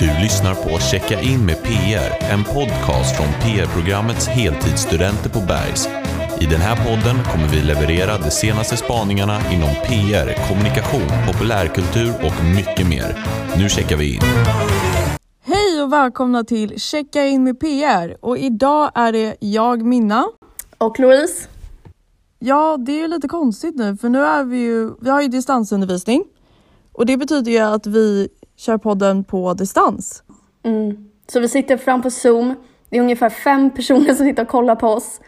Du lyssnar på Checka in med PR, en podcast från PR-programmets heltidsstudenter på Bergs. I den här podden kommer vi leverera de senaste spaningarna inom PR, kommunikation, populärkultur och mycket mer. Nu checkar vi in. Hej och välkomna till Checka in med PR och idag är det jag Minna. Och Louise. Ja, det är ju lite konstigt nu för nu är vi ju, vi har ju distansundervisning och det betyder ju att vi kör podden på distans. Mm. Så vi sitter fram på Zoom. Det är ungefär fem personer som sitter och kollar på oss.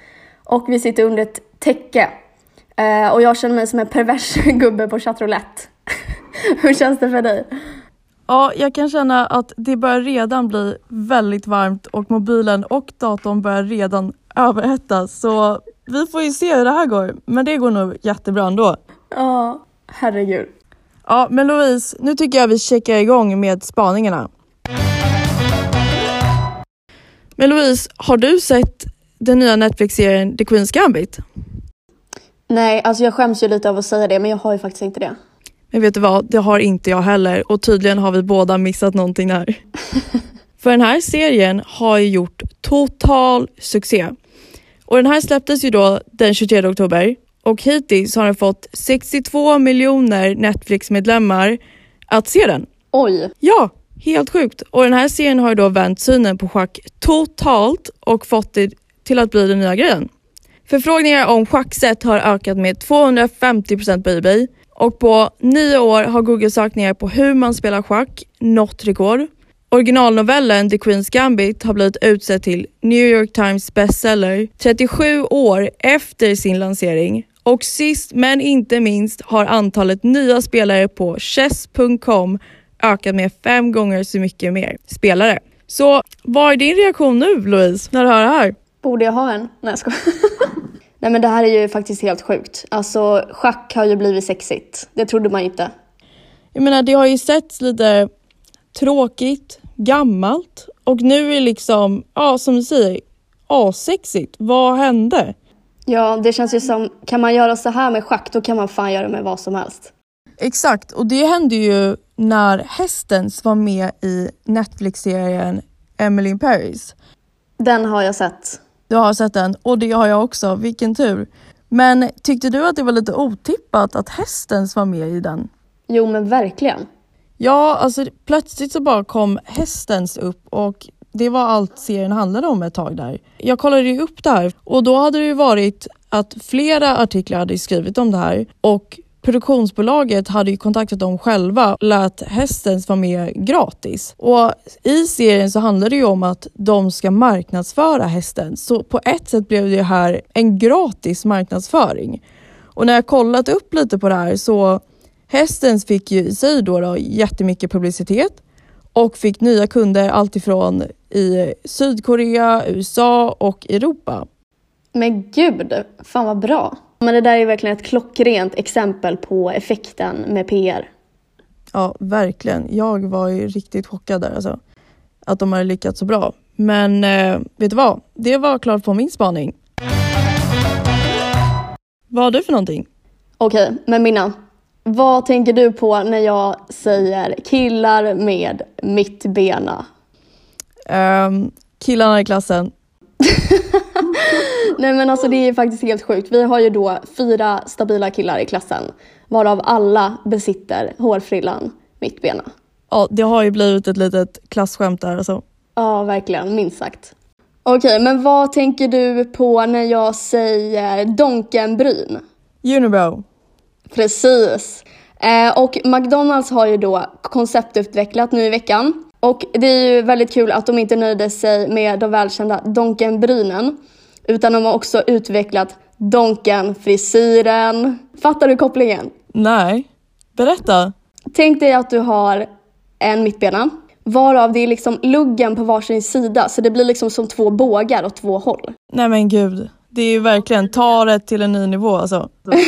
Och vi sitter under ett täcke. Eh, och jag känner mig som en pervers gubbe på chattroulette. Hur känns det för dig? Ja, jag kan känna att det börjar redan bli väldigt varmt och mobilen och datorn börjar redan överhettas. Så vi får ju se hur det här går. Men det går nog jättebra ändå. Ja, herregud. Ja, men Louise, nu tycker jag vi checkar igång med spaningarna. Men Louise, har du sett den nya Netflix-serien The Queen's Gambit? Nej, alltså jag skäms ju lite av att säga det, men jag har ju faktiskt inte det. Men vet du vad, det har inte jag heller och tydligen har vi båda missat någonting där. För den här serien har ju gjort total succé. Och den här släpptes ju då den 23 oktober och hittills har den fått 62 miljoner Netflix-medlemmar att se den. Oj! Ja, helt sjukt. Och den här serien har ju då vänt synen på schack totalt och fått det till att bli den nya grejen. Förfrågningar om schackset har ökat med 250% på Ebay och på nio år har Google-sökningar på hur man spelar schack nått rekord. Originalnovellen The Queen's Gambit har blivit utsedd till New York Times bestseller 37 år efter sin lansering och sist men inte minst har antalet nya spelare på chess.com ökat med fem gånger så mycket mer spelare. Så vad är din reaktion nu Louise när du hör det här? Borde jag ha en? Nej jag skojar. Nej men det här är ju faktiskt helt sjukt. Alltså schack har ju blivit sexigt. Det trodde man ju inte. Jag menar det har ju setts lite tråkigt, gammalt och nu är liksom, ja som du säger, asexigt. Vad hände? Ja, det känns ju som, kan man göra så här med schack då kan man fan göra med vad som helst. Exakt, och det hände ju när Hästens var med i Netflix-serien Emily in Paris. Den har jag sett. Du har sett den och det har jag också, vilken tur. Men tyckte du att det var lite otippat att Hästens var med i den? Jo men verkligen. Ja, alltså plötsligt så bara kom Hästens upp och det var allt serien handlade om ett tag där. Jag kollade ju upp det här och då hade det ju varit att flera artiklar hade skrivit om det här och produktionsbolaget hade ju kontaktat dem själva och lät Hästens vara med gratis. Och i serien så handlar det ju om att de ska marknadsföra hästen. Så på ett sätt blev det här en gratis marknadsföring. Och när jag kollat upp lite på det här så Hästens fick ju i sig då, då jättemycket publicitet och fick nya kunder alltifrån i Sydkorea, USA och Europa. Men gud, fan vad bra. Men det där är verkligen ett klockrent exempel på effekten med PR. Ja, verkligen. Jag var ju riktigt chockad där alltså. Att de hade lyckats så bra. Men eh, vet du vad? Det var klart på min spaning. Vad har du för någonting? Okej, men Minna. Vad tänker du på när jag säger killar med mittbena? Um, killarna i klassen. Nej men alltså det är faktiskt helt sjukt. Vi har ju då fyra stabila killar i klassen varav alla besitter hårfrillan mittbena. Ja, det har ju blivit ett litet klasskämt där alltså. Ja, verkligen. Minst sagt. Okej, men vad tänker du på när jag säger Donkenbryn? Unibrow. Precis. Eh, och McDonalds har ju då konceptutvecklat nu i veckan. Och det är ju väldigt kul att de inte nöjde sig med de välkända Donkenbrynen. Utan de har också utvecklat Donken-frisyren. Fattar du kopplingen? Nej. Berätta. Tänk dig att du har en mittbena. Varav det är liksom luggen på varsin sida. Så det blir liksom som två bågar åt två håll. Nej men gud. Det är ju verkligen, ta det till en ny nivå alltså.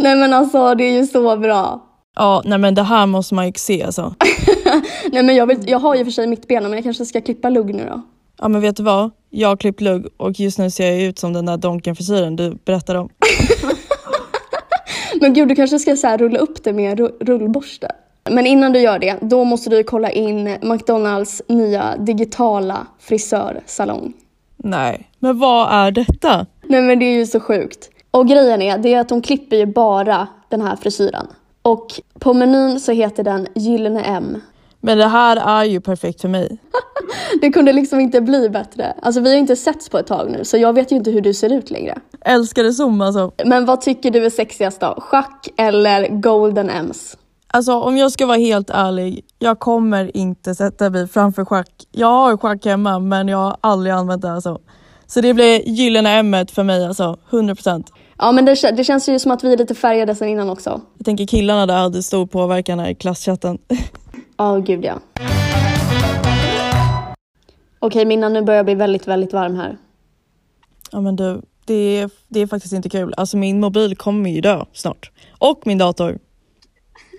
nej men alltså det är ju så bra. Ja, nej men det här måste man ju se alltså. nej men jag, vill, jag har ju för sig mittbena men jag kanske ska klippa lugg nu då. Ja men vet du vad? Jag har klippt lugg och just nu ser jag ut som den där Donken-frisyren du berättade om. men gud du kanske ska så rulla upp det med rullborste. Men innan du gör det, då måste du kolla in McDonalds nya digitala frisörsalong. Nej, men vad är detta? Nej men det är ju så sjukt. Och grejen är, det är att de klipper ju bara den här frisyren. Och på menyn så heter den Gyllene M. Men det här är ju perfekt för mig. Det kunde liksom inte bli bättre. Alltså vi har inte setts på ett tag nu så jag vet ju inte hur du ser ut längre. Älskade Zoom alltså. Men vad tycker du är sexigast då? Schack eller Golden M's? Alltså om jag ska vara helt ärlig, jag kommer inte sätta mig framför schack. Jag har schack hemma men jag har aldrig använt det alltså. Så det blir gyllene M för mig alltså, 100%. Ja men det, det känns ju som att vi är lite färgade sen innan också. Jag tänker killarna där hade stor påverkan här i klasschatten. Ja, oh, gud ja. Okej Minna, nu börjar jag bli väldigt, väldigt varm här. Ja men du, det är, det är faktiskt inte kul. Alltså min mobil kommer ju dö snart. Och min dator.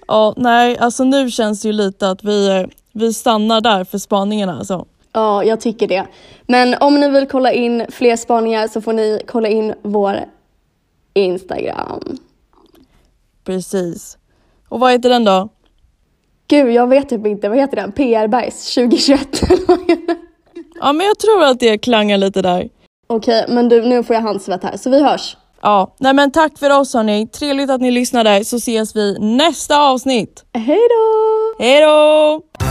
Ja, nej, alltså nu känns det ju lite att vi, vi stannar där för spaningarna alltså. Ja, jag tycker det. Men om ni vill kolla in fler spaningar så får ni kolla in vår Instagram. Precis. Och vad heter den då? Gud, jag vet typ inte. Vad heter den? PR Bergs 2021 Ja, men jag tror att det klangar lite där. Okej, men du, nu får jag handsvett här, så vi hörs. Ja, nej men tack för oss hörni. Trevligt att ni lyssnade så ses vi nästa avsnitt. Hej då! Hej då!